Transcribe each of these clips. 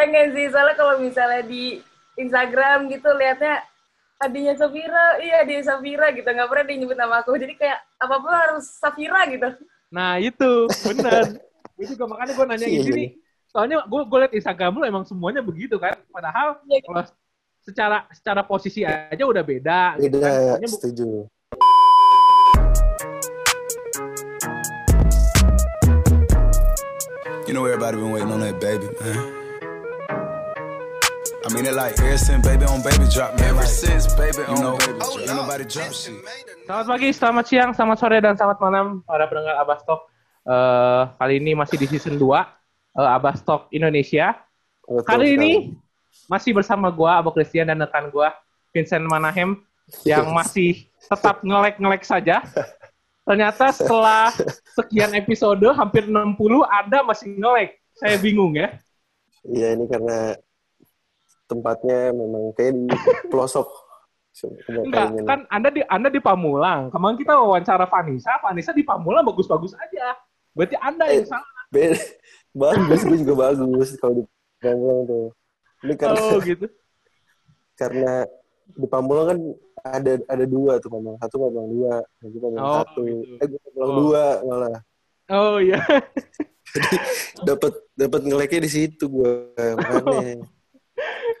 pengen sih soalnya kalau misalnya di Instagram gitu liatnya adiknya Safira, iya adiknya Safira gitu, nggak pernah dia nyebut nama aku. Jadi kayak apa-apa harus Safira gitu. Nah itu bener. gue juga makanya gue nanya Iya, gini. Soalnya gue gue liat Instagram lu emang semuanya begitu kan. Padahal Iya. kalau secara secara posisi aja udah beda. gitu kan. Beda, Soalnya bu- setuju. You know everybody been waiting on that baby, man. I mean it like ever since baby on baby drop, man. Ever since baby on know, baby drop. Ain't nobody drop shit. Selamat pagi, selamat siang, selamat sore, dan selamat malam para pendengar Abastok. Eh kali ini masih di season 2 uh, Abastok Indonesia. Betul Kali sekali. ini masih bersama gua, Abo Christian dan rekan gua Vincent Manahem yang masih tetap ngelek-ngelek saja. Ternyata setelah sekian episode hampir 60 Anda masih ngelek. Saya bingung ya. Iya ini karena tempatnya memang kayak di pelosok. Enggak, kan Anda di Anda di Pamulang. Kemarin kita wawancara Vanessa, Vanessa di Pamulang bagus-bagus aja. Berarti Anda yang Eh. salah. Beda. bagus, gue juga bagus kalau di Pamulang tuh. Ini karena Oh gitu. karena di Pamulang kan ada ada dua tuh Pamulang satu Pamulang dua, gue Pamulang Oh, satu, gitu. eh gue Pamulang Oh. dua malah. Oh iya. Dapat dapat ngeleknya di situ gue makanya.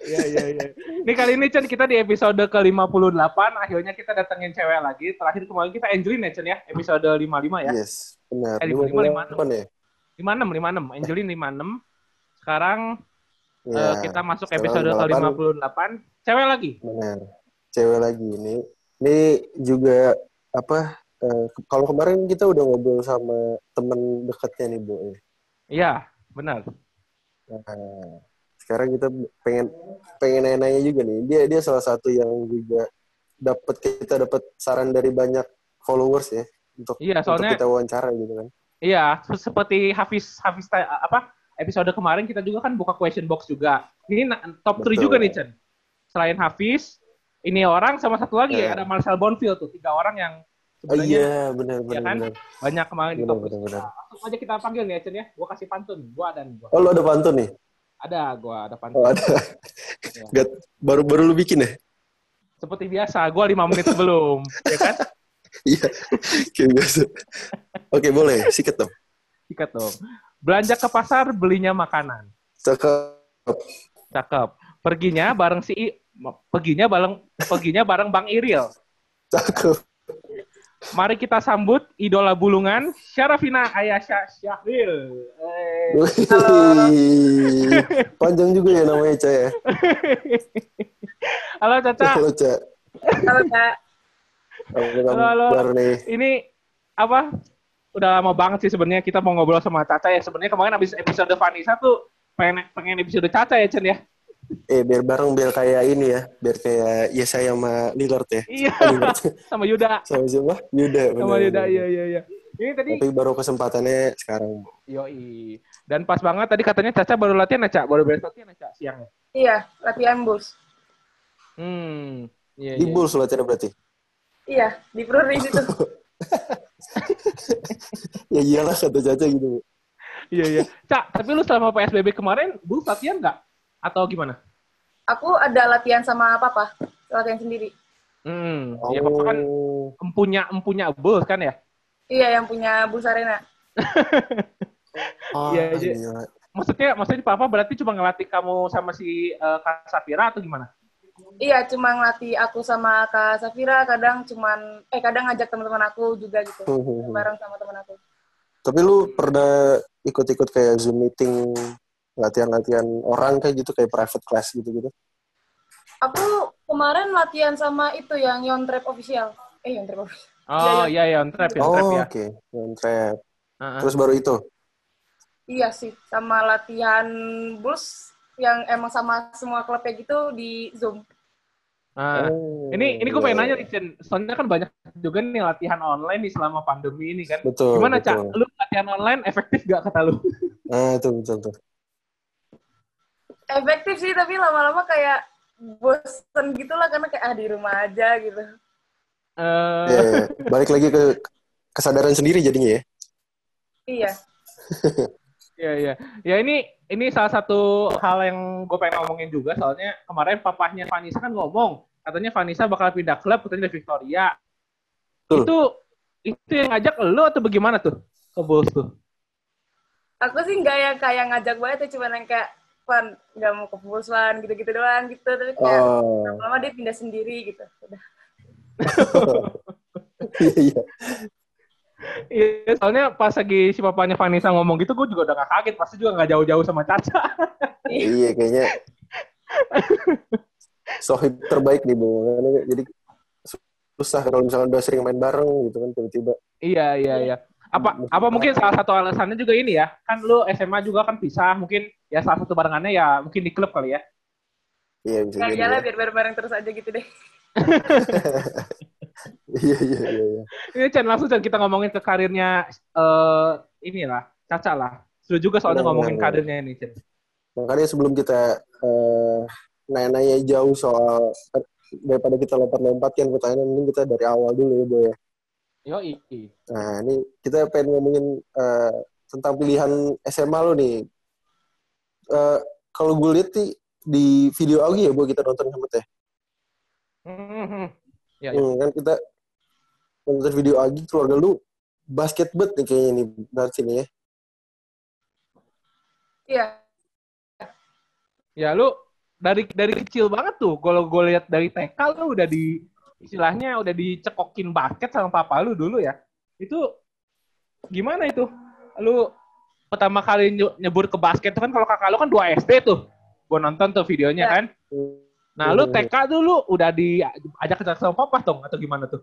Iya, iya, iya. Ini kali ini, Chen, kita di episode ke-58. Akhirnya kita datengin cewek lagi. Terakhir kemarin kita Angelin ya, Chen, ya? Episode 55 ya? Yes, benar. Eh, Lima lima, lima, bulan ya? 56, 56. Angelin 56. Sekarang Ya, eh, kita masuk sekarang episode 58. ke-58. Cewek lagi? Benar. Cewek lagi ini. Ini juga apa? eh, ke- kalau kemarin kita udah ngobrol sama temen dekatnya nih, Bu. Iya, benar. Nah, sekarang kita pengen pengen nanya juga nih. Dia dia salah satu yang juga dapat kita dapat saran dari banyak followers ya untuk Iya, untuk soalnya kita wawancara gitu kan. Iya, se- seperti Hafiz Hafiz apa episode kemarin kita juga kan buka question box juga. Ini top 3 Betul. juga nih, Chen. Selain Hafiz, ini orang sama satu lagi ya, ada Marcel Bonfield tuh, tiga orang yang Oh sebenarnya iya, benar Iya benar kan? benar. banyak kemarin di Benar, top benar, benar. Nah, langsung aja kita panggil nih ya, Chen ya. Gua kasih pantun, gua ada nih, gua. Oh, lo ada pantun nih? Ada, gua ada pantun. Oh, ada. Iya. Gat- baru baru lu bikin ya? Seperti biasa, gua lima menit sebelum, ya kan? Iya. Kayak biasa. Oke, boleh. Sikat dong. Sikat dong. Belanja ke pasar, belinya makanan. Cakep. Cakep. Perginya bareng si I- perginya bareng perginya bareng Bang Iril. Cakep. Mari kita sambut idola bulungan Syarafina Ayasha Syahril. Wih. Panjang juga ya namanya, Ca ya. Halo Caca, Halo, Ca. Halo Halo, halo. nih? ini apa? Udah lama banget sih sebenarnya kita mau ngobrol sama Caca ya. Sebenarnya kemarin abis episode Vanessa tuh pengen pengen episode Caca ya Chen ya. Eh, biar bareng, biar kayak ini ya. Biar kayak ya saya sama Lillard ya. Iya, Lillard. sama Yuda. sama siapa? Yuda. Sama benar, Yuda, iya iya iya. Ini tadi Tapi baru kesempatannya sekarang. Yoi. Dan pas banget tadi katanya Caca baru latihan ya, Caca? Baru beres latihan ya, Caca? Siang ya? Iya, latihan bus. Hmm. Iya, Di iya. Bulls latihan berarti? Iya, di Purri situ. ya iyalah kata Caca gitu. Iya, iya. Cak, tapi lu selama PSBB kemarin, Bulls latihan nggak? Atau gimana? Aku ada latihan sama papa, latihan sendiri. Hmm. Ya, Papa kan Oh. empunya, empunya Bulls kan ya? Iya, yang punya bus arena. Ah, Iya, iya. Maksudnya, maksudnya Papa berarti cuma ngelatih kamu sama si eh, Kak Safira atau gimana? Iya, cuma ngelatih aku sama Kak Safira, kadang cuman, eh kadang ngajak teman-teman aku juga gitu. Hmm. Bareng sama teman aku. Tapi lu pernah ikut-ikut kayak Zoom meeting, latihan-latihan orang kayak gitu, kayak private class gitu-gitu? Aku kemarin latihan sama itu yang Yon Trap official. Eh, Yon Trap official. Oh, iya, iya, on Oh, trap oke. ya. Yang trap. Heeh. Terus baru itu? Iya sih, sama latihan bus yang emang sama semua klubnya gitu di Zoom. Nah, Oh, ini ini gue iya, pengen nanya iya. nih, Chen. Soalnya kan banyak juga nih latihan online nih selama pandemi ini kan. Betul, Gimana, betul. Cak? Lu latihan online efektif gak kata lu? Nah, itu betul tuh. Efektif sih, tapi lama-lama kayak bosen gitu lah, karena kayak ah di rumah aja gitu. Eh, Ya, ya. balik lagi ke kesadaran sendiri jadinya ya. Iya. Iya iya. Ya ini ini salah satu hal yang gue pengen ngomongin juga soalnya kemarin papahnya Vanessa kan ngomong katanya Vanessa bakal pindah klub katanya dari Victoria. Betul. Itu itu yang ngajak lo atau bagaimana tuh ke Bulls tuh? Aku sih nggak yang kayak ngajak banget ya, cuma yang kayak Pan nggak mau ke Bulswan gitu-gitu doang gitu. Tapi kayak Oh. lama-lama dia pindah sendiri gitu. Udah. Iya, iya. Iya, soalnya pas lagi si papanya Vanessa ngomong gitu, gue juga udah gak kaget. Pasti juga gak jauh-jauh sama Caca. Iya, kayaknya sohib terbaik nih, Bu. Jadi susah kalau misalkan udah sering main bareng gitu kan tiba-tiba. iya, iya, iya. Apa apa mungkin salah satu alasannya juga ini ya? Kan lu SMA juga kan pisah, mungkin ya salah satu barengannya ya mungkin di klub kali ya. Iya, bisa Ya jadi. ya. biar bareng-bareng terus aja gitu deh. Iya, iya, iya, iya. Ini Chan, langsung Chan kita ngomongin ke karirnya eh inilah, Caca lah. Seru juga soalnya Benar, ngomongin benar, karirnya ini, Chan. Makanya sebelum kita eh, nanya-nanya jauh soal eh, daripada kita lompat-lompat kan pertanyaan mending kita dari awal dulu ya, Boy. ya. Yoi. Nah, ini kita pengen ngomongin eh, tentang pilihan SMA lo nih. Eh, kalau gue lihat nih di video Augie ya, Boy, kita nonton sama teh. Hmm, Ya, ya. Hmm, kan kita nonton video Augie keluarga lu basket bet nih kayaknya nih dari sini ya. Iya. Ya lu dari dari kecil banget tuh. Kalau gue lihat dari TK lu udah di istilahnya udah dicekokin basket sama papa lu dulu ya. Itu gimana itu? Lu pertama kali ny- nyebur ke basket tuh kan kalau kakak lu kan 2 SD tuh. Gue nonton tuh videonya Ya. kan. Nah, lu TK dulu udah diajak ke sama papa dong atau gimana tuh?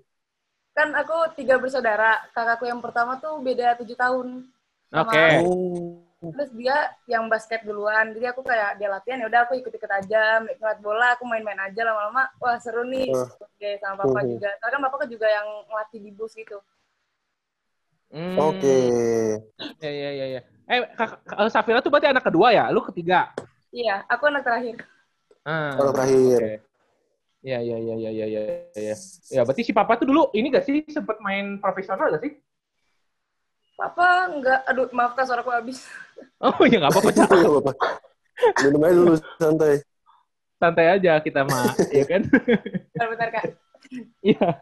Kan aku tiga bersaudara. Kakakku yang pertama tuh beda tujuh tahun. Oke. Oh. Terus dia yang basket duluan. Jadi aku kayak dia latihan ya udah aku ikut-ikut aja. Ngeliat bola aku main-main aja lama-lama. Wah seru nih. Uh. Oke sama papa Mhm. juga. Karena kan bapak kan juga yang ngelatih di bus gitu. Hmm, Oke. Ya ya ya ya. Eh, kakak, Kak- Safira tuh berarti anak kedua ya? Lu ketiga. Iya, aku anak terakhir. Ah, Orang terakhir. oke. Ya, ya, ya, ya, ya, ya, ya. Ya, berarti si Papa tuh dulu ini gak sih sempet main profesional gak sih? Papa enggak, aduh maaf kak suaraku habis. Oh ya nggak apa-apa. Nggak apa-apa. Minum aja dulu santai. santai aja kita mah, ya kan? Bentar-bentar kak. Iya.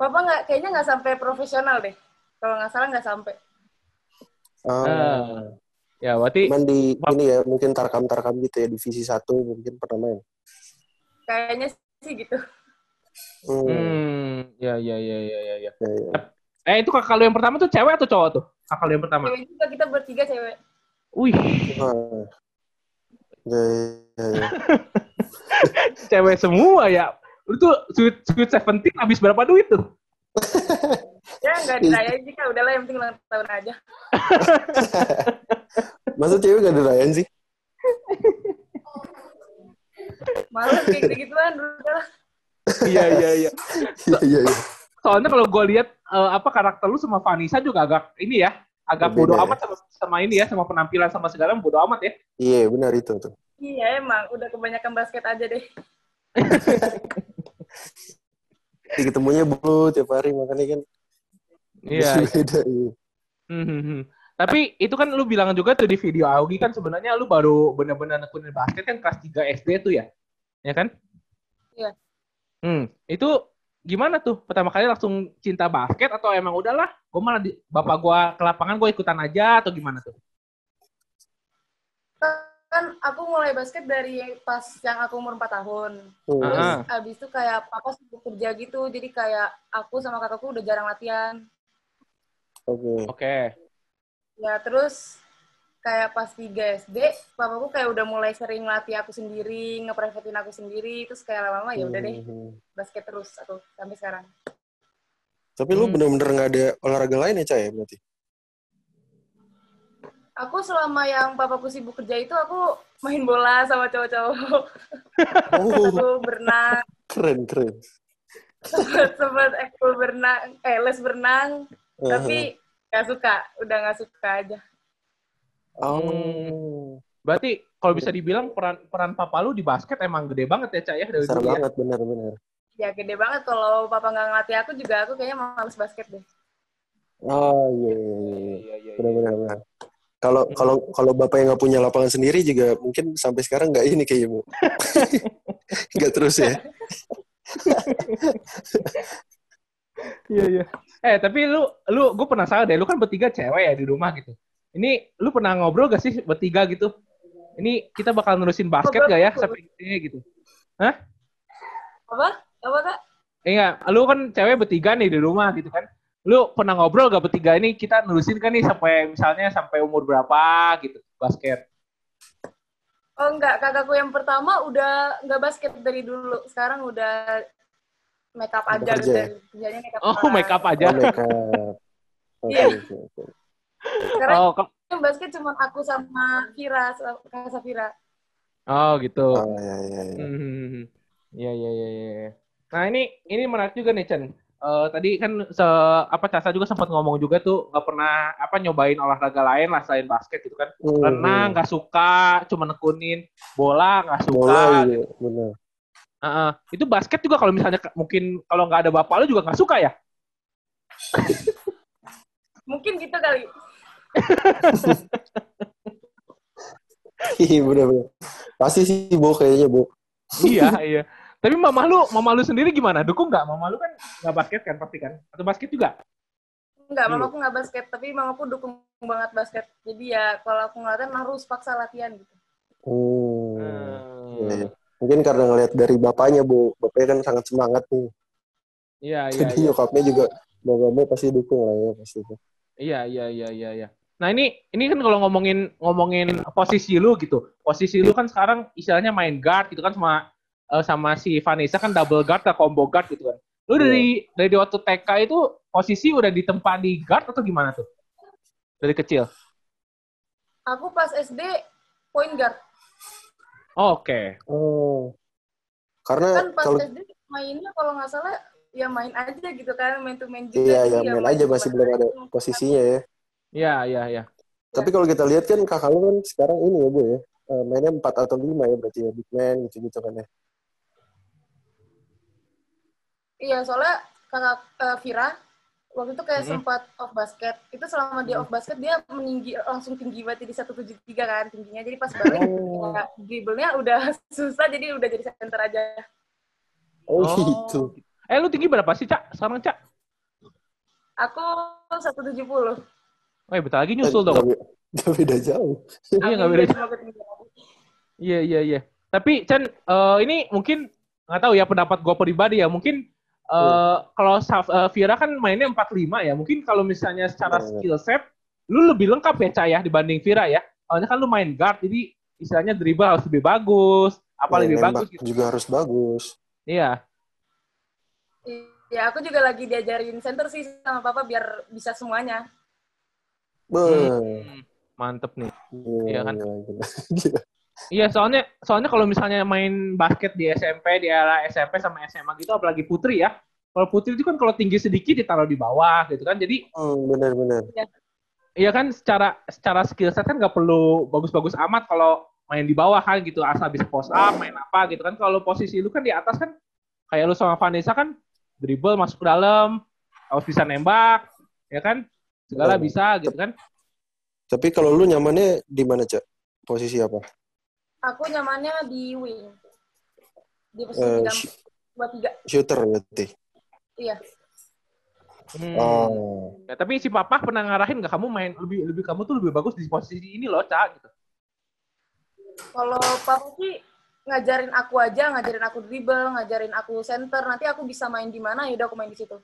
Papa nggak, kayaknya nggak sampai profesional deh. Kalau nggak salah nggak sampai. Ah. Ah. Ya, berarti Cuman di ini ya mungkin tarkam-tarkam gitu ya divisi satu mungkin pernah main. Kayaknya sih gitu. Hmm. hmm, ya, ya, ya, ya, ya, ya. Ya, ya. Eh, itu kakak lu yang pertama tuh cewek atau cowok tuh? Kakak lu yang pertama. Cewek juga kita bertiga cewek. Wih. Ya, ya, ya. cewek semua ya. Lu tuh sweet sweet seventeen habis berapa duit tuh? Ya nggak dirayain sih kak, udahlah yang penting ulang tahun aja. Masa cewek gak dirayain sih? Males kayak gitu-gituan, udahlah. Iya, iya, iya. Iya, iya, iya. Soalnya kalau gue lihat eh, apa karakter lu sama Vanessa juga agak ini ya, agak bodoh ya. amat sama, sama ini ya, sama penampilan sama segala bodoh amat ya. Iya, benar itu tuh. Iya emang, udah kebanyakan basket aja deh. Ketemunya bu tiap hari makanya kan Iya. beda. Iya. Hmm, hmm, hmm. Tapi itu kan lu bilang juga tuh di video Augie kan sebenarnya lu baru benar-benar nekunin basket kan kelas 3 SD tuh ya. Ya kan? Iya. Hmm, itu gimana tuh? Pertama kali langsung cinta basket atau emang udahlah, gue malah di, bapak gua ke lapangan gue ikutan aja atau gimana tuh? Kan aku mulai basket dari pas yang aku umur 4 tahun. Hmm. Terus Ah. abis itu kayak papa sibuk kerja gitu, jadi kayak aku sama kakakku udah jarang latihan. Oke. Oke. Ya terus kayak pas 3 SD, papaku kayak udah mulai sering latih aku sendiri, nge-privatein aku sendiri, terus kayak lama-lama ya udah deh Hmm. basket terus aku sampai sekarang. Tapi lu bener-bener gak ada olahraga lain ya, Cah, ya berarti? Aku selama yang papaku sibuk kerja itu aku main bola sama cowok-cowok. Oh, aku berenang, keren, keren. sempet, sempet ekskul berenang, eh les berenang, tapi gak suka, udah gak suka aja. Oh, Berarti kalau bisa dibilang peran peran papa lu di basket emang gede banget ya, Cak ya dari besar dulu ya. banget, bener-bener. Ya gede banget kalau papa nggak ngelatih aku juga aku kayaknya males basket deh. Oh, iya, iya, iya. iya. Iya, iya, iya. Bener-bener. bener. Kalau kalau kalau bapak yang nggak punya lapangan sendiri juga mungkin sampai sekarang nggak ini kayaknya bu. Nggak terus ya. Iya iya. Eh tapi lu lu gue penasaran deh, lu kan bertiga cewek ya di rumah gitu. Ini lu pernah ngobrol gak sih bertiga gitu? Ini kita bakal nerusin basket gak ya sampai gede gitu? Hah? Apa? Apa kak? Iya, lu kan cewek bertiga nih di rumah gitu kan. Lu pernah ngobrol gak bertiga ini kita nerusin kan nih sampai misalnya sampai umur berapa gitu basket? Oh enggak, kakakku yang pertama udah nggak basket dari dulu. Sekarang udah make up aja Udah gitu. kerja ya? Kerjanya make up. Oh, make up aja. Oh, make up. Oke, Iya. oke, oke. Sekarang Oh, kok- yang basket cuma aku sama Vira, sama Kak Safira. oh gitu. Oh, ya, ya, ya. Hmm, Iya iya iya iya. Nah ini ini menarik juga nih Chen. Eh, tadi kan se apa Casa juga sempat ngomong juga tuh nggak pernah apa nyobain olahraga lain lah selain basket gitu kan. Hmm, Renang nggak suka, cuma nekunin bola nggak suka. Bola gitu. iya, benar. Heeh. itu basket juga kalau misalnya ke- mungkin kalau nggak ada bapak lu juga nggak suka ya? Mungkin gitu kali. Iya, benar, benar. Pasti sih bu kayaknya bu. iya iya. Tapi mama lu mama lu sendiri gimana? Dukung nggak? Mama lu kan nggak basket kan pasti kan? Atau basket juga? Enggak, Iya. mamaku nggak basket, tapi mamaku dukung banget basket. Jadi ya kalau aku ngeliatin harus paksa latihan gitu. Hmm. Hmm. Iya. Mungkin karena ngeliat dari bapaknya bu, bapaknya kan sangat semangat nih. Iya iya. Jadi iya. nyokapnya juga mau gak mau pasti dukung lah ya pasti. Iya iya iya iya iya. Nah ini ini kan kalau ngomongin ngomongin posisi lu gitu. Posisi lu kan sekarang istilahnya main guard gitu kan sama eh, sama si Vanessa kan double guard atau combo guard gitu kan. Lu dari dari waktu TK itu posisi udah ditempa di guard atau gimana tuh? Dari kecil. Aku pas SD point guard. Oh, Oke. Oh. Karena Kan pas kalau SD mainnya kalau nggak salah ya main aja gitu kan, main to main juga. iya ya main aja buat masih belum ada latihan. posisinya ya. Iya iya iya. Tapi kalau kita lihat kan kakak lu kan sekarang ini ya bu ya, eh, mainnya 4 atau 5 ya berarti ya, big man gitu-gitu kan ya. Iya, soalnya kakak eh, Vira waktu itu kayak Mhm. sempat off basket. Itu selama dia off basket dia meninggi langsung tinggi banget di 173 kan tingginya. Jadi pas balik Oh, ya, dribblenya udah susah jadi udah jadi center aja. oh, gitu. Eh lu tinggi berapa sih, Cak? Sekarang, Cak? Aku 170. Oh, ya bentar lagi nyusul dong. Gak, be- gak beda jauh. Iya, Amin, beda. ketinggian. Iya iya iya. Tapi Chan, eh, ini mungkin nggak tahu ya pendapat gue pribadi ya. Mungkin eh, kalau Saf- eh, Vira kan mainnya 45 ya. Mungkin kalau misalnya secara Benar. skill set, lu lebih lengkap ya Cah ya dibanding Vira ya. Soalnya kan lu main guard, jadi istilahnya dribble harus lebih bagus, apa lebih bagus gitu. juga harus bagus. Iya. Iya, aku juga lagi diajarin center sih sama papa biar bisa semuanya. Beuh. Hmm, mantep nih. Gila, Iya kan? gila, gila. Gila. Iya, soalnya soalnya kalau misalnya main basket di SMP, di era SMP sama SMA gitu, apalagi putri ya. Kalau putri itu kan kalau tinggi sedikit ditaruh di bawah gitu kan. Jadi Hmm, benar-benar. Iya kan secara secara skill set kan nggak perlu bagus-bagus amat kalau main di bawah kan gitu asal bisa post up main apa gitu kan kalau posisi lu kan di atas kan kayak lu sama Vanessa kan dribble masuk ke dalam harus bisa nembak ya kan segala bisa gitu kan Tapi kalau lu nyamannya di mana, Cak? Posisi apa? Aku nyamannya di wing. Di posisi Eh, tiga sh- dua tiga. shooter berarti. Iya. Hmm. Oh. Ya, tapi si papa pernah ngarahin nggak kamu main lebih lebih kamu tuh lebih bagus di posisi ini loh cak gitu Kalau papa sih ngajarin aku aja, ngajarin aku dribble, ngajarin aku center. Nanti aku bisa main di mana, ya udah aku main di situ.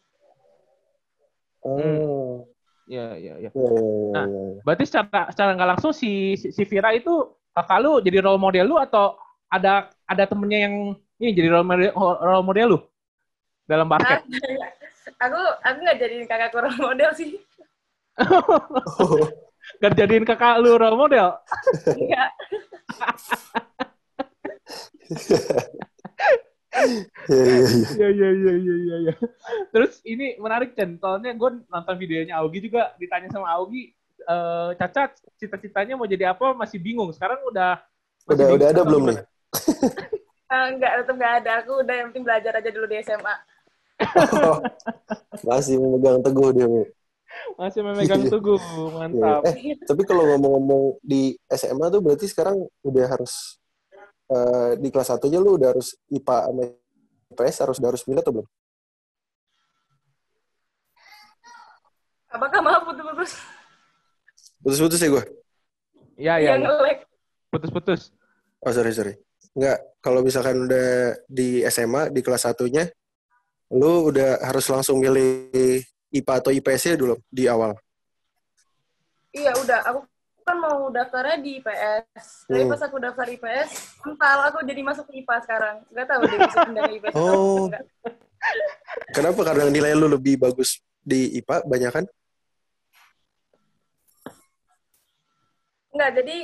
Oh. Iya iya iya. Iya, iya, iya, Nah. iya. berarti secara secara nggak langsung si si si Vira itu kakak lu jadi role model lu atau ada ada temennya yang ini jadi role model role model lu dalam basket aku aku nggak jadiin kakakku role model sih. Oh. Gak jadiin kakak lu role model. Enggak. Iya, iya, iya. Iya iya iya iya iya. iya. Terus ini menarik Chen, soalnya gue nonton videonya Augie juga ditanya sama Augie, eh Caca cita-citanya mau jadi apa masih bingung. Sekarang udah masih Udah, bingung udah ada belum nih? Eh, enggak, tetap enggak ada. Aku udah yang penting belajar aja dulu di SMA. Oh. Masih memegang teguh dia, Bu. Masih memegang teguh, mantap. Eh, tapi kalau ngomong-ngomong di SMA tuh berarti sekarang udah harus eh, di kelas 1 aja lu udah harus IPA sama IPS harus udah harus milih atau belum? Apakah maaf putus-putus? Putus-putus ya gue? Iya, iya. Yang Ya. nge-lag. Putus-putus. Oh sorry sorry. Enggak, kalau misalkan udah di SMA di kelas satunya, lu udah harus langsung milih IPA atau IPS-nya dulu di awal. Iya udah, aku kan mau daftarnya di IPS. Tapi Hmm. pas aku daftar IPS, mental aku jadi masuk ke IPA sekarang. Gak tahu deh bisa ke IPS. Oh. Kenapa? Karena nilai lu lebih bagus di IPA, banyak kan? Enggak, jadi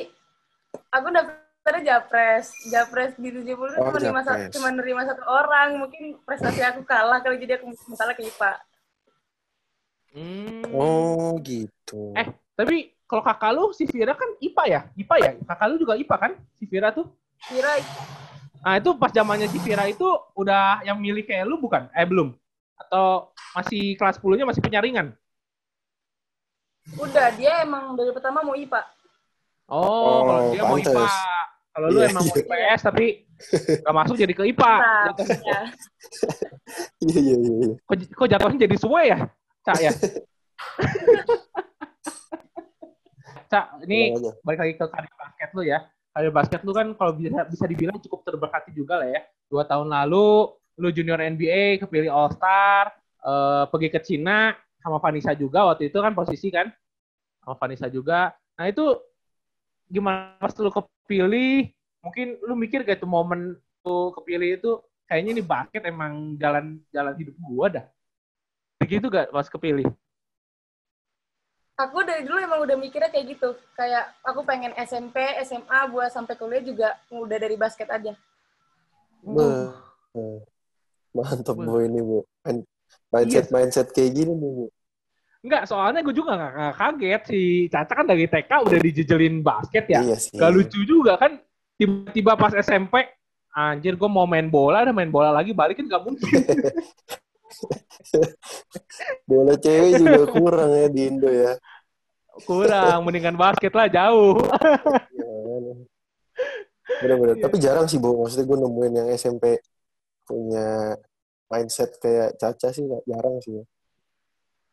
aku daftarnya Japres. Japres di 70 itu Oh, cuma, nerima cuma nerima satu orang. Mungkin prestasi aku kalah kali jadi aku mentalnya ke IPA. Hmm. Oh gitu. Eh, tapi kalau kakak lu, si Vira kan IPA ya? IPA ya? Kakak lu juga IPA kan? Si Vira tuh? Kira Nah, itu pas zamannya si Vira itu udah yang milih kayak lu bukan? Eh, belum? Atau masih kelas 10-nya masih penyaringan? udah, dia emang dari pertama mau IPA. Oh, Oh, kalau dia mau. IPA. Kalau lu Iya, emang mau iya. IPS tapi gak masuk jadi ke IPA. Iya iya iya. iya. Kok, kok jatuhnya jadi semua ya? Cak ya? Cak, ini aja. balik lagi ke karir basket lu ya. Karir basket lu kan kalau bisa bisa dibilang cukup terberkati juga lah ya. Dua tahun lalu lu junior NBA kepilih All Star, eh, pergi ke Cina sama Vanessa juga waktu itu kan posisi kan sama Vanessa juga. Nah itu gimana pas lu kepilih? Mungkin lu mikir gak tuh momen lu kepilih itu kayaknya ini basket emang jalan jalan hidup gua dah. Begitu gak pas kepilih? Aku dari dulu emang udah mikirnya kayak gitu. Kayak aku pengen SMP, SMA, buat sampai kuliah juga udah dari basket aja. Eh, Mantap bu ini bu. Mindset mindset kayak gini nih bu. Enggak, soalnya gue juga gak, gak kaget si Caca kan dari TK udah dijejelin basket ya. Iya sih. Gak lucu juga kan tiba-tiba pas SMP anjir gue mau main bola dan main bola lagi balik kan gak mungkin. Bola cewek juga kurang ya di Indo ya. Kurang, mendingan basket lah jauh. Bener-bener. Tapi jarang sih bu. Maksudnya gue nemuin yang SMP punya mindset kayak Caca sih jarang sih.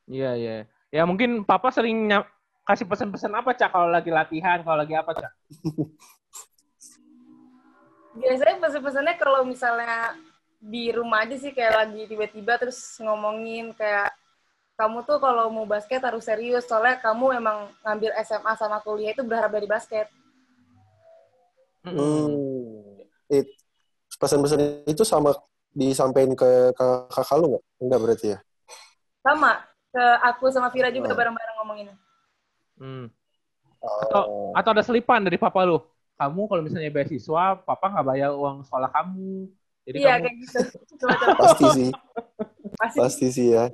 Iya, iya. Ya mungkin papa sering kasih pesan-pesan apa Cak kalau lagi latihan, kalau lagi apa Cak? Biasanya pesan-pesannya kalau misalnya di rumah aja sih kayak lagi tiba-tiba terus ngomongin kayak kamu tuh kalau mau basket harus serius soalnya kamu emang ngambil SMA sama kuliah itu berharap dari basket. Hmm. It, pesan-pesan itu sama disampaikan ke kakak lu nggak? Enggak berarti ya? Sama ke aku sama Vira juga Oh. bareng-bareng ngomonginnya. Hmm. Oh. Atau ada selipan dari papa lu? Kamu kalau misalnya beasiswa, papa nggak bayar uang sekolah kamu. Jadi Iya kamu kayak gitu. Pasti sih. Pasti. Pasti sih ya.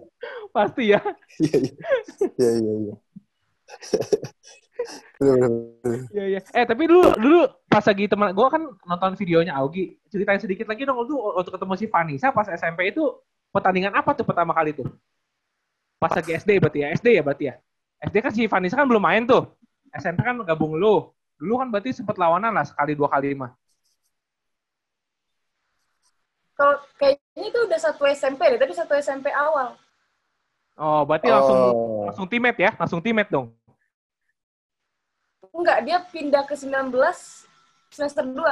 pasti ya. Iya iya. Iya iya iya. Iya iya. Eh tapi dulu dulu pas lagi teman gue kan nonton videonya Augie. Ceritain sedikit lagi dong lu waktu ketemu si Vanessa pas SMP itu pertandingan apa tuh pertama kali tuh? Pas lagi SD berarti ya? SD ya berarti ya? SD kan si Vanessa kan belum main tuh. SMP kan gabung lu. Dulu kan berarti sempet lawanan lah sekali dua kali mah. Kalau kayaknya itu udah satu SMP deh, tapi satu SMP awal. Oh berarti langsung Oh. langsung teammate ya? Langsung teammate dong. Enggak, dia pindah ke 19 semester 2.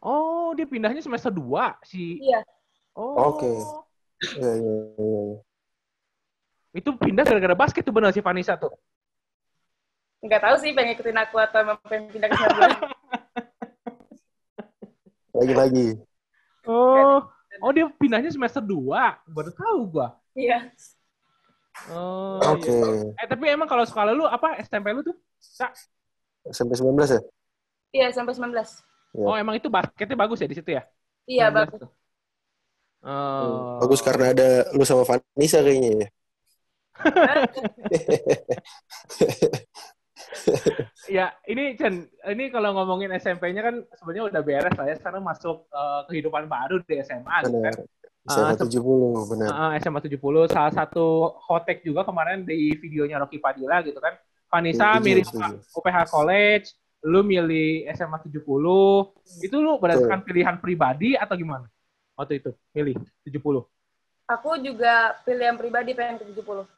Oh dia pindahnya semester 2 si. Iya. Oh. Oke. Iya iya iya. iya. Itu pindah gara-gara basket tuh benar si Vanessa tuh. Enggak tahu sih pengen ikutin aku atau emang pengen pindah ke 19. Lagi-lagi. Oh. Oh dia pindahnya semester 2. Baru tahu gua. Iya. Oh. Oke. iya. Eh tapi emang kalau sekolah lu apa SMP lu tuh? Kak? Sampai 19 ya? Iya, sampai 19. Iya. Oh emang itu basketnya bagus ya di situ ya? Iya, 19 bagus. tuh. Oh. Bagus karena ada lu sama Vanessa kayaknya ya. Ya ini Chen, ini kalau ngomongin SMP-nya kan sebenarnya udah beres lah ya. Sekarang masuk eh, kehidupan baru di SMA gitu kan. Benar. SMA Ah, sep- 70, benar. Ah, SMA 70 salah satu hotek juga kemarin di videonya Rocky Padilla gitu kan. Vanessa Setuju, milih. UPH College, lu milih SMA 70. Itu lu berdasarkan pilihan pribadi atau gimana? Waktu itu milih 70. Aku juga pilihan pribadi pengen ke 70.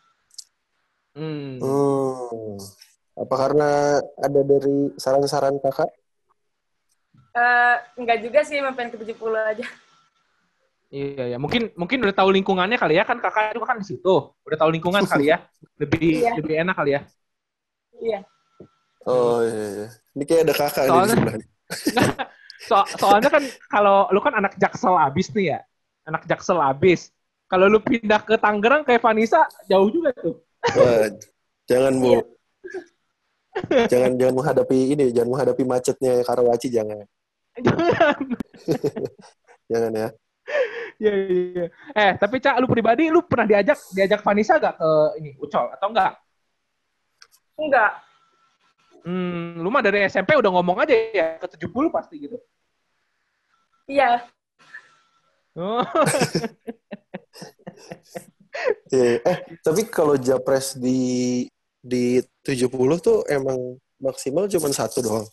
Hmm. Hmm. Apa karena ada dari saran-saran kakak? Eh, enggak juga sih, emang pengen ke 70 aja. Iya ya, mungkin mungkin udah tahu lingkungannya kali ya kan kakak juga kan di situ. Udah tahu lingkungan kali ya. Lebih Iya. lebih enak kali ya. Iya. Oh iya, iya. Ini kayak ada kakak di Soalnya- sebelah. So- soalnya kan kalau lu kan anak Jaksel abis nih ya. Anak Jaksel abis. Kalau lu pindah ke Tangerang kayak Vanessa jauh juga tuh. Wah, jangan bu. Iya. Jangan jangan menghadapi ini, jangan menghadapi macetnya Karawaci jangan. Jangan. Jangan ya. Iya, iya, iya. Eh, tapi Cak, lu pribadi lu pernah diajak diajak Vanessa gak ke ini Ucol atau enggak? Enggak. Hmm, lu mah dari SMP udah ngomong aja ya ke 70 pasti gitu. Iya. Oh. Iya. Eh, tapi kalau Japres di di 70 tuh emang maksimal cuma satu doang.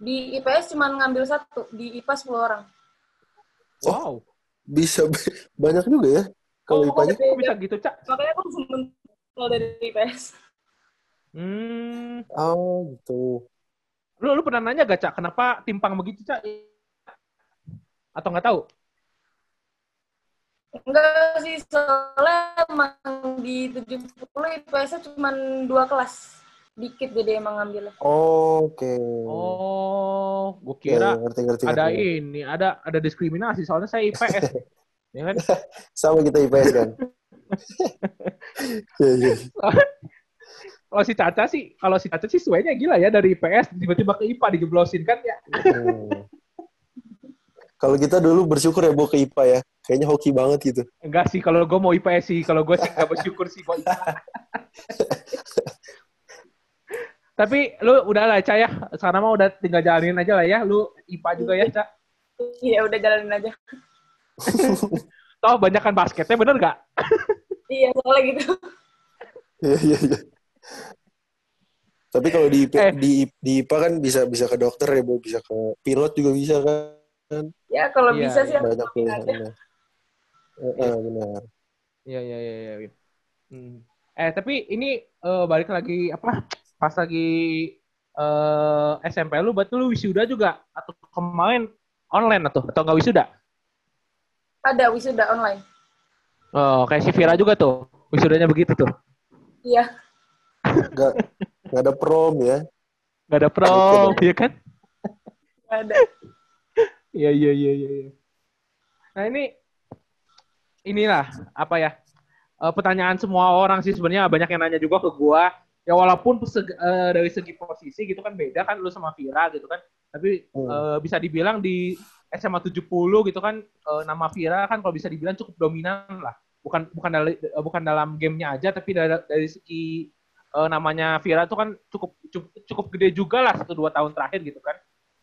Di IPS cuma ngambil satu, di IPA 10 orang. wow. Bisa banyak juga ya kalau Oh, IPA-nya. Kok bisa gitu, Cak? Makanya aku kalau dari IPS. Hmm. Oh, gitu. Lu lu pernah nanya gak, Cak, kenapa timpang begitu, Cak? Atau nggak tahu? Enggak sih, soalnya emang di 70 IPS-nya cuma dua kelas. Dikit jadi emang ngambilnya. Oh, Oke. Oh, gue Ya, kira ngerti ngerti. ada ngerti. ini, ada ada diskriminasi soalnya saya IPS. ya kan? Sama kita IPS kan. Iya, iya. Kalau si Caca sih, kalau si Caca sih suenya gila ya dari IPS tiba-tiba ke IPA dijeblosin kan ya. Kalau kita dulu bersyukur ya bawa ke IPA ya. Kayaknya hoki banget gitu. Enggak sih, kalau gue mau IPS sih, kalau gue sih nggak bersyukur sih gue IPA. Tapi lu udah lah, Ca ya. Sekarang mah udah tinggal jalanin aja lah ya. Lu IPA juga ya, Ca. Iya, udah jalanin aja. Toh banyak kan basketnya, bener nggak? Iya, soalnya gitu. Iya iya iya. Tapi kalau di IP, Eh. di di IPA kan bisa bisa ke dokter ya, bisa ke pilot juga bisa kan. Ya, kalau Iya, bisa sih iya. Banyak pilihannya. Heeh, benar. Iya, iya, iya. iya. Hmm. Eh, tapi ini eh, balik lagi, apa, pas lagi eh, SMP lu, berarti lu wisuda juga? Atau kemarin online atau atau nggak wisuda? Ada wisuda online. Oh, kayak si Vira juga tuh. Wisudanya begitu tuh. Iya. Enggak enggak ada prom ya. Gak ada prom, iya kan? Ada. Iya, iya, iya, iya. iya. Nah ini, inilah apa ya? eh, pertanyaan semua orang sih sebenarnya banyak yang nanya juga ke gua. Ya walaupun seg- eh, dari segi posisi gitu kan beda kan lu sama Vira gitu kan. Tapi Hmm. eh, bisa dibilang di SMA 70 gitu kan eh, nama Vira kan kalau bisa dibilang cukup dominan lah. Bukan bukan dari bukan dalam gamenya aja tapi dari dari segi eh, namanya Vira tuh kan cukup cukup, cukup gede juga lah satu dua tahun terakhir gitu kan.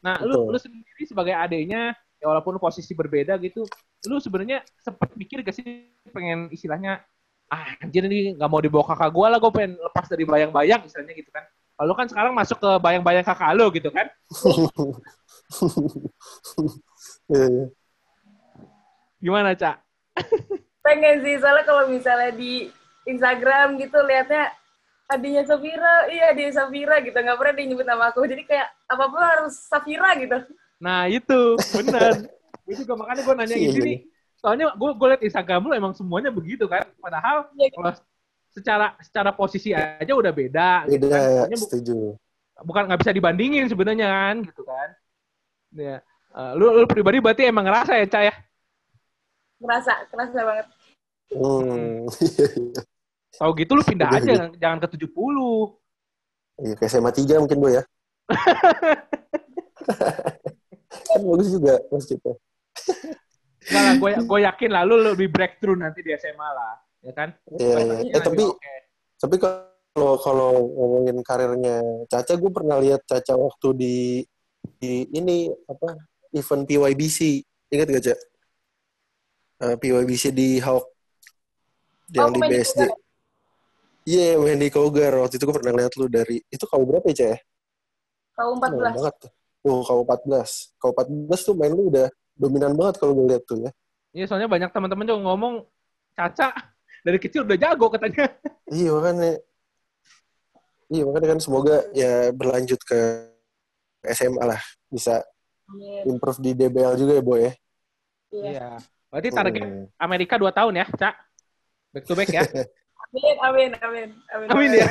Nah, lu Betul. lu sendiri sebagai adiknya ya walaupun posisi berbeda gitu, lu sebenarnya sempat mikir gak sih pengen istilahnya ah anjir ini nggak mau dibawa kakak gua lah, gue pengen lepas dari bayang-bayang istilahnya gitu kan. Kalau kan sekarang masuk ke bayang-bayang kakak lu gitu kan. Iya, iya. Gimana, Cak? Pengen sih, soalnya kalau misalnya di Instagram gitu liatnya adiknya Safira, iya adiknya Safira gitu, nggak pernah dia nyebut nama aku. Jadi kayak apa-apa harus Safira gitu. Nah, itu bener. gue juga makanya gue nanya Iya, gini iya. nih. Soalnya gue gue liat Instagram lu emang semuanya begitu kan. Padahal Iya. kalau secara secara posisi aja udah beda. gitu Beda kan. ya, setuju. bukan nggak bisa dibandingin sebenarnya kan gitu kan ya Eh, lu lu pribadi berarti emang ngerasa ya Cah ya Ngerasa, kerasa banget. Hmm. tahu gitu lu pindah Udah, aja udah. jangan ke 70 Iya, ke SMA 3 mungkin, Bu ya. kan bagus juga maksudnya. Enggak lah gue gue yakin lah lu lebih breakthrough nanti di SMA lah ya kan Iya, iya. Eh, tapi Oke. tapi kalau kalau ngomongin karirnya Caca, gue pernah lihat Caca waktu di di ini apa event PYBC. Ingat gak, Caca? Eh, PYBC di Hawk. Yang Oh, di BSD. Kogar. Iya, main di Kogar. Waktu itu gue pernah lihat lu dari... Itu kau berapa ya, Cah? Kau Lama 14. banget tuh. Oh, kau 14. Kau 14 tuh main lu udah dominan banget kalau gue lihat tuh ya. Iya, soalnya banyak teman-teman juga ngomong Caca dari kecil udah jago katanya. Iya, makanya. Iya, makanya kan semoga ya berlanjut ke SMA lah. Bisa Amin. improve di DBL juga ya, Boy ya. Iya. Iya. Berarti target Hmm. Amerika 2 tahun ya, Cak? Back to back ya. Amin, amin, amin. Amin, Amin ya.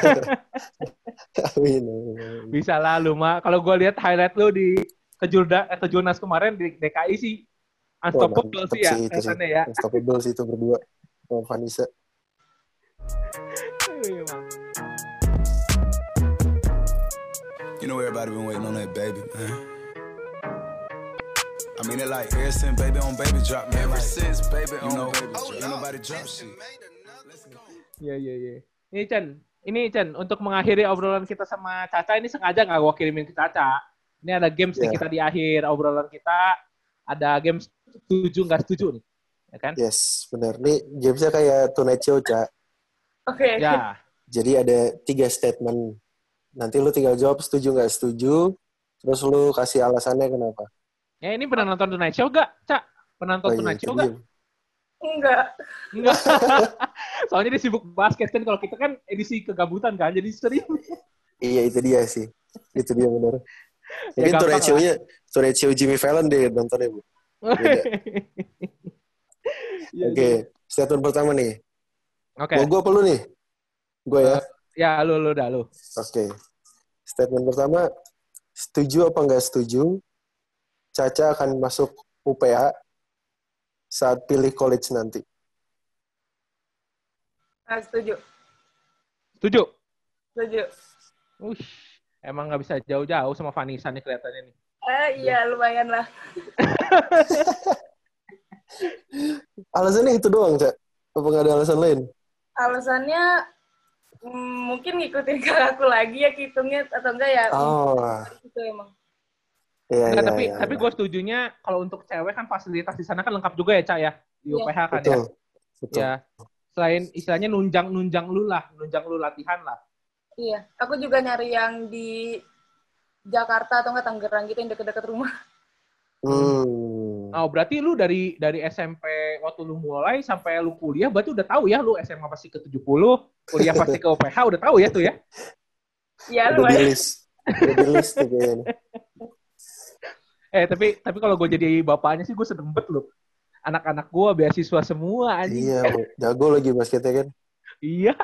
Amin. amin. Bisa lah lu mah. Kalau gue lihat highlight lu di kejurda eh, kejurnas kemarin di DKI sih unstoppable mantap sih ya sih itu sih. ya. Unstoppable sih itu berdua. Sama Vanessa. Iya. You know everybody been waiting on that baby, man. I mean it like ever since baby on baby drop, man. Ever since baby on baby drop. Ain't nobody drop shit. Iya iya iya. Ini Chen, ini Chen untuk mengakhiri obrolan kita sama Caca ini sengaja nggak gua kirimin ke Caca. Ini ada games nih Iya. kita di akhir obrolan kita. Ada games setuju nggak setuju nih, ya kan? Yes, benar. Nih gamesnya kayak Tonight Show, Cak. Oke. Ya, Jadi ada tiga statement. Nanti lu tinggal jawab setuju nggak setuju. Terus lu kasih alasannya kenapa. ya ini pernah nonton Tonight Show gak, Cak? Pernah nonton Oh, iya, Tonight itu Show gak? Enggak. Enggak. Soalnya dia sibuk basket kan. Kalau kita kan edisi kegabutan kan, jadi sering. Iya, itu dia sih. Itu dia benar. Ya, Mungkin lah. Show-nya, Tonight Show Jimmy Fallon deh nontonnya, Bu. Iya, Oke, iya. statement pertama nih. Oke. Mau gue apa lu nih? Gue ya. Ya, lu lu dah lu. Oke. Statement pertama, setuju apa nggak setuju? Caca akan masuk UPH saat pilih college nanti. Ah, setuju. Setuju? Setuju. Ush, emang nggak bisa jauh-jauh sama Vanessa nih kelihatannya nih. Eh, iya, lumayan lah. Alasannya itu doang, Cak? Apa nggak ada alasan lain? Alasannya mm, mungkin ngikutin kakakku lagi ya hitungnya atau enggak ya. Oh, Itu emang. iya, Enggak, iya, tapi iya. tapi gue setujunya kalau untuk cewek kan fasilitas di sana kan lengkap juga ya, Cak ya. Di Iya. UPH kan Betul, ya. betul. Ya. Selain istilahnya nunjang-nunjang lu lah, nunjang lu latihan lah. Iya. Aku juga nyari yang di Jakarta atau enggak Tangerang gitu yang deket-deket rumah. Hmm. Oh, berarti lu dari dari SMP waktu lu mulai sampai lu kuliah berarti udah tahu ya lu SMA pasti ke 70, kuliah pasti ke UPH udah tahu ya tuh ya. Iya, Udah di lumayan. list. Udah di list tuh kayaknya. Eh, tapi tapi kalau gue jadi bapaknya sih gue seneng bet lu. Anak-anak gue beasiswa semua anjing. Iya, jago lagi basketnya kan. Iya.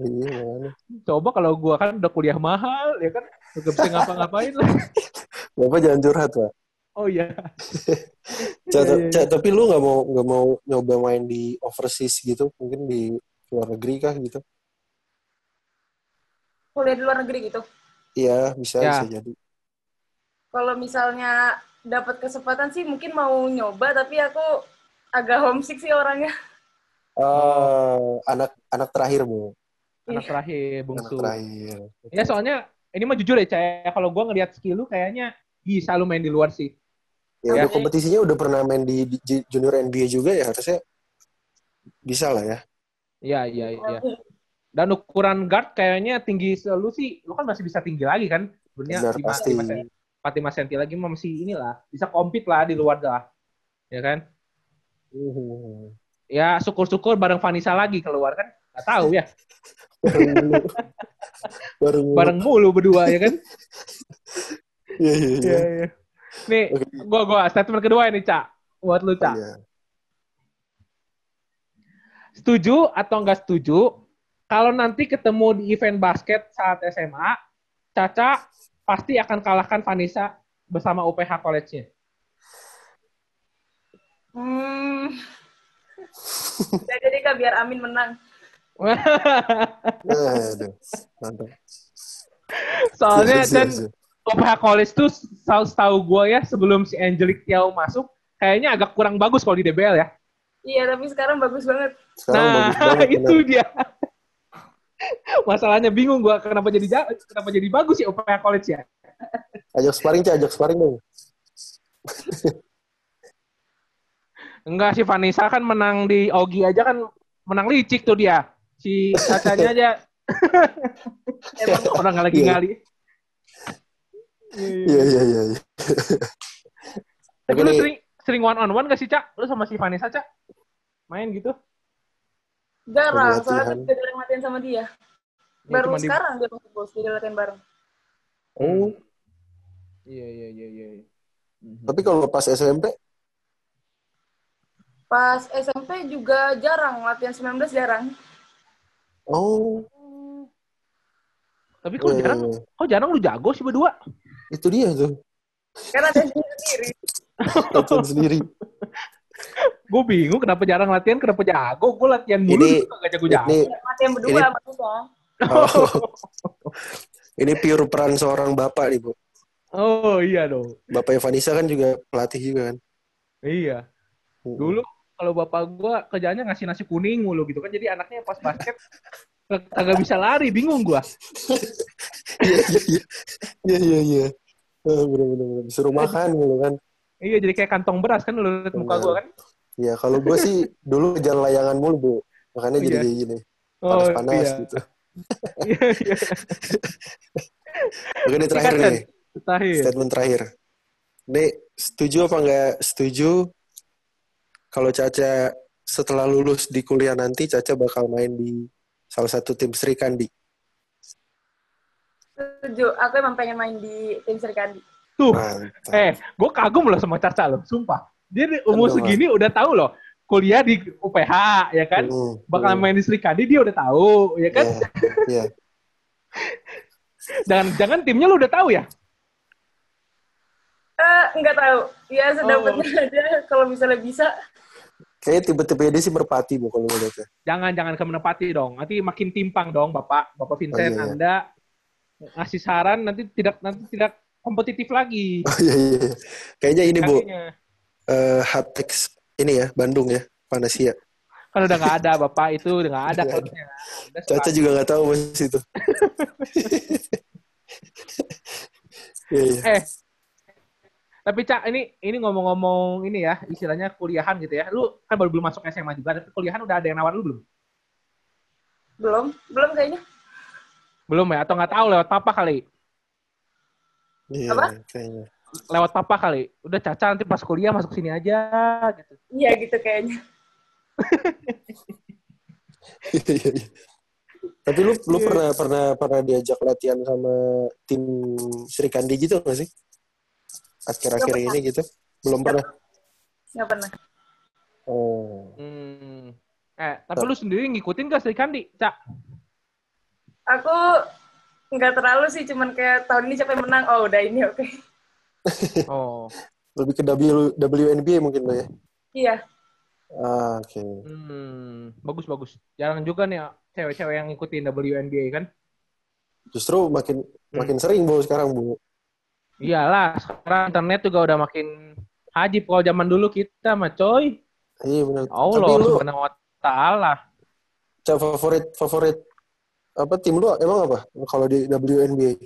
Iya. Coba kalau gue kan udah kuliah mahal ya kan gak bisa ngapa-ngapain lah. Bapak jangan curhat, Pak. Oh iya. Cak, Iya, iya, Cak, tapi lu nggak mau nggak mau nyoba main di overseas gitu? Mungkin di luar negeri kah gitu? Kuliah di luar negeri gitu. Iya, bisa Ya. bisa jadi. Kalau misalnya dapat kesempatan sih mungkin mau nyoba tapi aku agak homesick sih orangnya. Oh, anak anak terakhir bu, Anak terakhir anak bungsu. terakhir. Ya soalnya ini mah jujur ya Caya, kalau gue ngeliat skill lu kayaknya bisa lu main di luar sih. Ya, Ya. udah kompetisinya udah pernah main di, di junior NBA juga ya harusnya bisa lah ya. Iya iya iya. Dan ukuran guard kayaknya tinggi lu sih, lu kan masih bisa tinggi lagi kan? Sebenarnya Benar, pasti. lima sen- 45 cm lagi mah masih inilah, bisa compete lah di luar dah. Ya kan? Hmm. Ya syukur-syukur bareng Vanessa lagi keluar kan? Gak tahu ya. Baru mulu. Bareng mulu berdua ya kan? Iya iya iya. Nih, Oke. gua gua statement kedua ini, Cak. Buat lu, Cak. Iya. Setuju atau enggak setuju? Kalau nanti ketemu di event basket saat SMA, Caca pasti akan kalahkan Vanessa bersama UPH College-nya. Hmm. Jadi kak biar Amin menang. Aduh, mantap. Soalnya dan. UPH College tuh setahu gue ya sebelum si Angelic Tiao masuk, kayaknya agak kurang bagus kalau di DBL ya. Iya, tapi sekarang bagus banget. Sekarang nah, bagus banget, itu benar. dia. Masalahnya bingung gua kenapa jadi ja- kenapa jadi bagus ya UPH College ya. Ajak sparring, Cak. Ajak sparring dong. Enggak si Vanessa kan menang di Ogi aja kan menang licik tuh dia. Si Cacanya aja emang orang nggak lagi Iya. ngali. Iya iya iya. iya. Tapi Tapi lu sering sering one on one gak sih Cak? Lu sama si Vanessa Cak? Main gitu? Jarang, soalnya tidak ada latihan sama dia. Ya, Baru cuma di- sekarang dia masuk bos, jadi latihan bareng. Oh, Iya iya iya iya. iya. Tapi kalau pas SMP, Pas SMP juga jarang, latihan 19 jarang. oh, Tapi kok iya, jarang, iya, kok jarang lu jago sih berdua? itu dia tuh, Karena ada sendiri. latihan sendiri. Gue bingung kenapa jarang latihan, kenapa jago? Gue latihan mulu, Ini- gak jago-jago. Ini, Latihan berdua Ini- oh, ini pure peran seorang bapak nih bu. Oh iya dong. Bapaknya Vanessa kan juga pelatih juga kan. Iya. Dulu kalau bapak gua kerjaannya ngasih nasi kuning mulu gitu kan. Jadi anaknya pas basket kagak bisa lari, bingung gua. Iya iya iya. Iya iya iya. Eh, Bener-bener disuruh makan gitu kan. Iya jadi kayak kantong beras kan lu liat muka gua kan. Iya kalau gue sih dulu jalan layangan mulu bu. Makanya jadi Iya. kayak gini. Oh Panas-panas iya. gitu. Iya iya. Oke ini terakhir nih. Terakhir. Statement terakhir. Nih setuju apa nggak setuju kalau Caca setelah lulus di kuliah nanti Caca bakal main di salah satu tim Sri Kandi. Setuju, aku emang pengen main di tim Sri Kandi. Tuh. Mantap. Eh, gua kagum loh sama Caca loh, sumpah. Dia di umur Aduh, segini udah tahu loh kuliah di UPH ya kan. Hmm, Bakal hmm. main di Sri Kandi dia udah tahu ya kan. Iya, Iya. Ya. Jangan jangan timnya lu udah tahu ya. Eh, nggak tahu. Ya Oh. sedapatnya aja kalau misalnya bisa. Kayaknya tipe-tipe dia sih merpati bu kalau ngeliatnya. Jangan jangan ke Menepati dong. Nanti makin timpang dong Bapak. Bapak Vincent Oh, iya, iya. Anda ngasih saran nanti tidak nanti tidak kompetitif lagi. Oh iya iya. iya. Kayaknya ini bu, Kakinya. eh Hatex ini ya Bandung ya, Panasia. Kan udah nggak ada Bapak itu udah nggak ada klubnya. Caca juga nggak tahu mas itu. Iya iya. Eh, tapi Cak, ini ini ngomong-ngomong ini ya, istilahnya kuliahan gitu ya. Lu kan baru belum masuk SMA juga, tapi kuliahan udah ada yang nawar lu belum? Belum, belum kayaknya. Belum ya? Atau nggak tahu lewat papa kali? Iya Apa? kayaknya. Lewat papa kali? Udah Caca nanti pas kuliah masuk sini aja gitu. Iya gitu kayaknya. Iya iya. iya. Tapi lu lu pernah pernah pernah diajak latihan sama tim Sri Kandi gitu nggak sih? Akhir-akhir ini gitu? Belum pernah. Nggak pernah. Oh. Hmm. Eh, tapi lu sendiri ngikutin gak Sri Kandi, Cak? Aku nggak terlalu sih, cuman kayak tahun ini siapa yang menang, oh udah ini oke. Oh. Lebih ke W, WNBA mungkin lo ya? Iya, Ah, oke. Hmm. Bagus bagus. Jarang juga nih cewek-cewek yang ngikutin WNBA kan? Justru makin Hmm. makin sering bu sekarang bu. Iyalah, sekarang internet juga udah makin hajib kalau zaman dulu kita mah coy. Iya benar. Allah Tapi lu subhanahu wa ta'ala. Favorit favorit apa tim lu emang apa kalau di WNBA?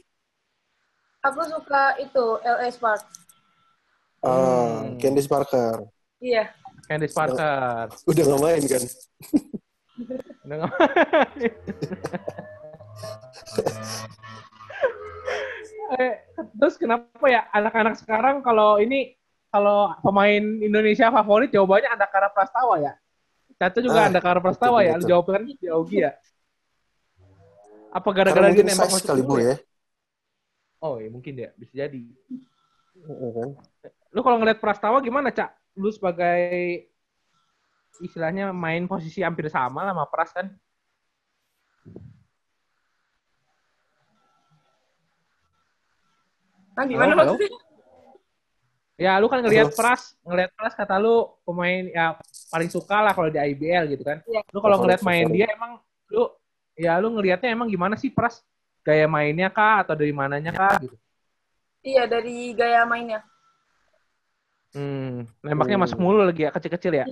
aku suka itu LA Sparks. Ah, Hmm. Candice Parker. Iya, Candice Parker. Udah nggak main kan? Udah nggak- eh, terus kenapa ya anak-anak sekarang kalau ini kalau pemain Indonesia favorit jawabannya Andakara Prastawa ya? Caca juga Ah, Andakara Prastawa betul, ya? Lu betul. jawab kan di Augie ya? Apa Karena gara-gara dia nembak masuk kali bu ya. Oh ya mungkin ya, bisa jadi. Lu kalau ngeliat Prastawa gimana, Cak? Lu sebagai istilahnya main posisi hampir sama lah sama Pras kan? Nah gimana Halo, halo? maksudnya? Ya, lu kan ngelihat? Pras, ngelihat Pras kata lu pemain ya paling suka lah kalau di IBL gitu kan. Iya. Lu kalau ngelihat main dia emang lu ya lu ngelihatnya emang gimana sih Pras? Gaya mainnya kah atau dari mananya kah gitu? Iya, dari gaya mainnya. Hmm, nembaknya Hmm. masuk mulu lagi ya, kecil-kecil ya.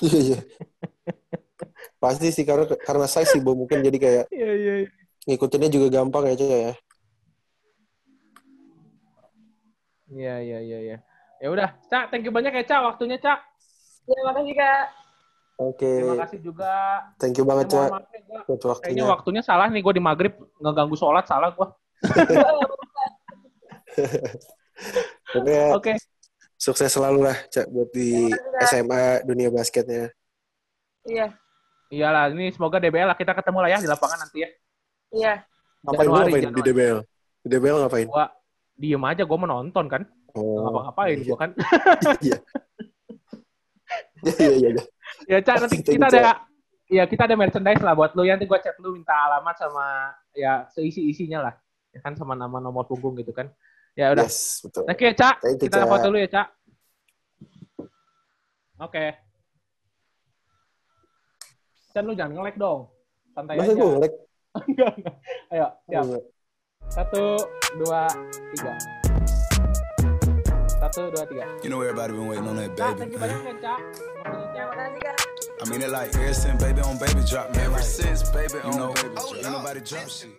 Iya iya. Pasti sih karena karena size sih bu mungkin jadi kayak Iya, iya. iya. Ngikutinnya juga gampang ya Cak ya. Iya, iya, iya, iya. Ya udah, Cak, thank you banyak ya, Cak, waktunya, Cak. Ya, makasih Kak. Oke. Terima kasih juga. Thank you banget, Ya, Cak. Buat waktunya. Kayaknya waktunya salah nih, gue di maghrib ngeganggu sholat, salah gue. Oke, sukses selalu lah, Cak, buat di Cak. SMA dunia basketnya. Iya, iyalah, ini semoga DBL lah, kita ketemu lah ya di lapangan nanti ya. Iya. Ngapain Januari, ngapain di Januari. DBL? Di DBL ngapain? Gua diem aja, gue menonton kan. Oh, ngapa-ngapain gue kan. Iya. Iya, iya, iya. iya. ya, Cak, nanti kita ada ya kita ada merchandise lah buat lu. Ya, Nanti gue chat lu minta alamat sama ya seisi-isinya lah. Ya kan sama nama nomor punggung gitu kan. Ya udah. Yes, betul. You ya, Cak. You, Kita foto dulu ya, Cak. Oke. Chan lu jangan nge-lag dong. Santai Masa aja. gue nge-lag? Enggak, enggak. Ayo, siap. Enggak. Satu, dua, tiga. Satu, dua, tiga. You know everybody been waiting on that baby. thank you banyak ya, Cak. Kak. I mean it like ever since baby on baby drop. Ever since baby on baby drop. Ain't nobody drop shit.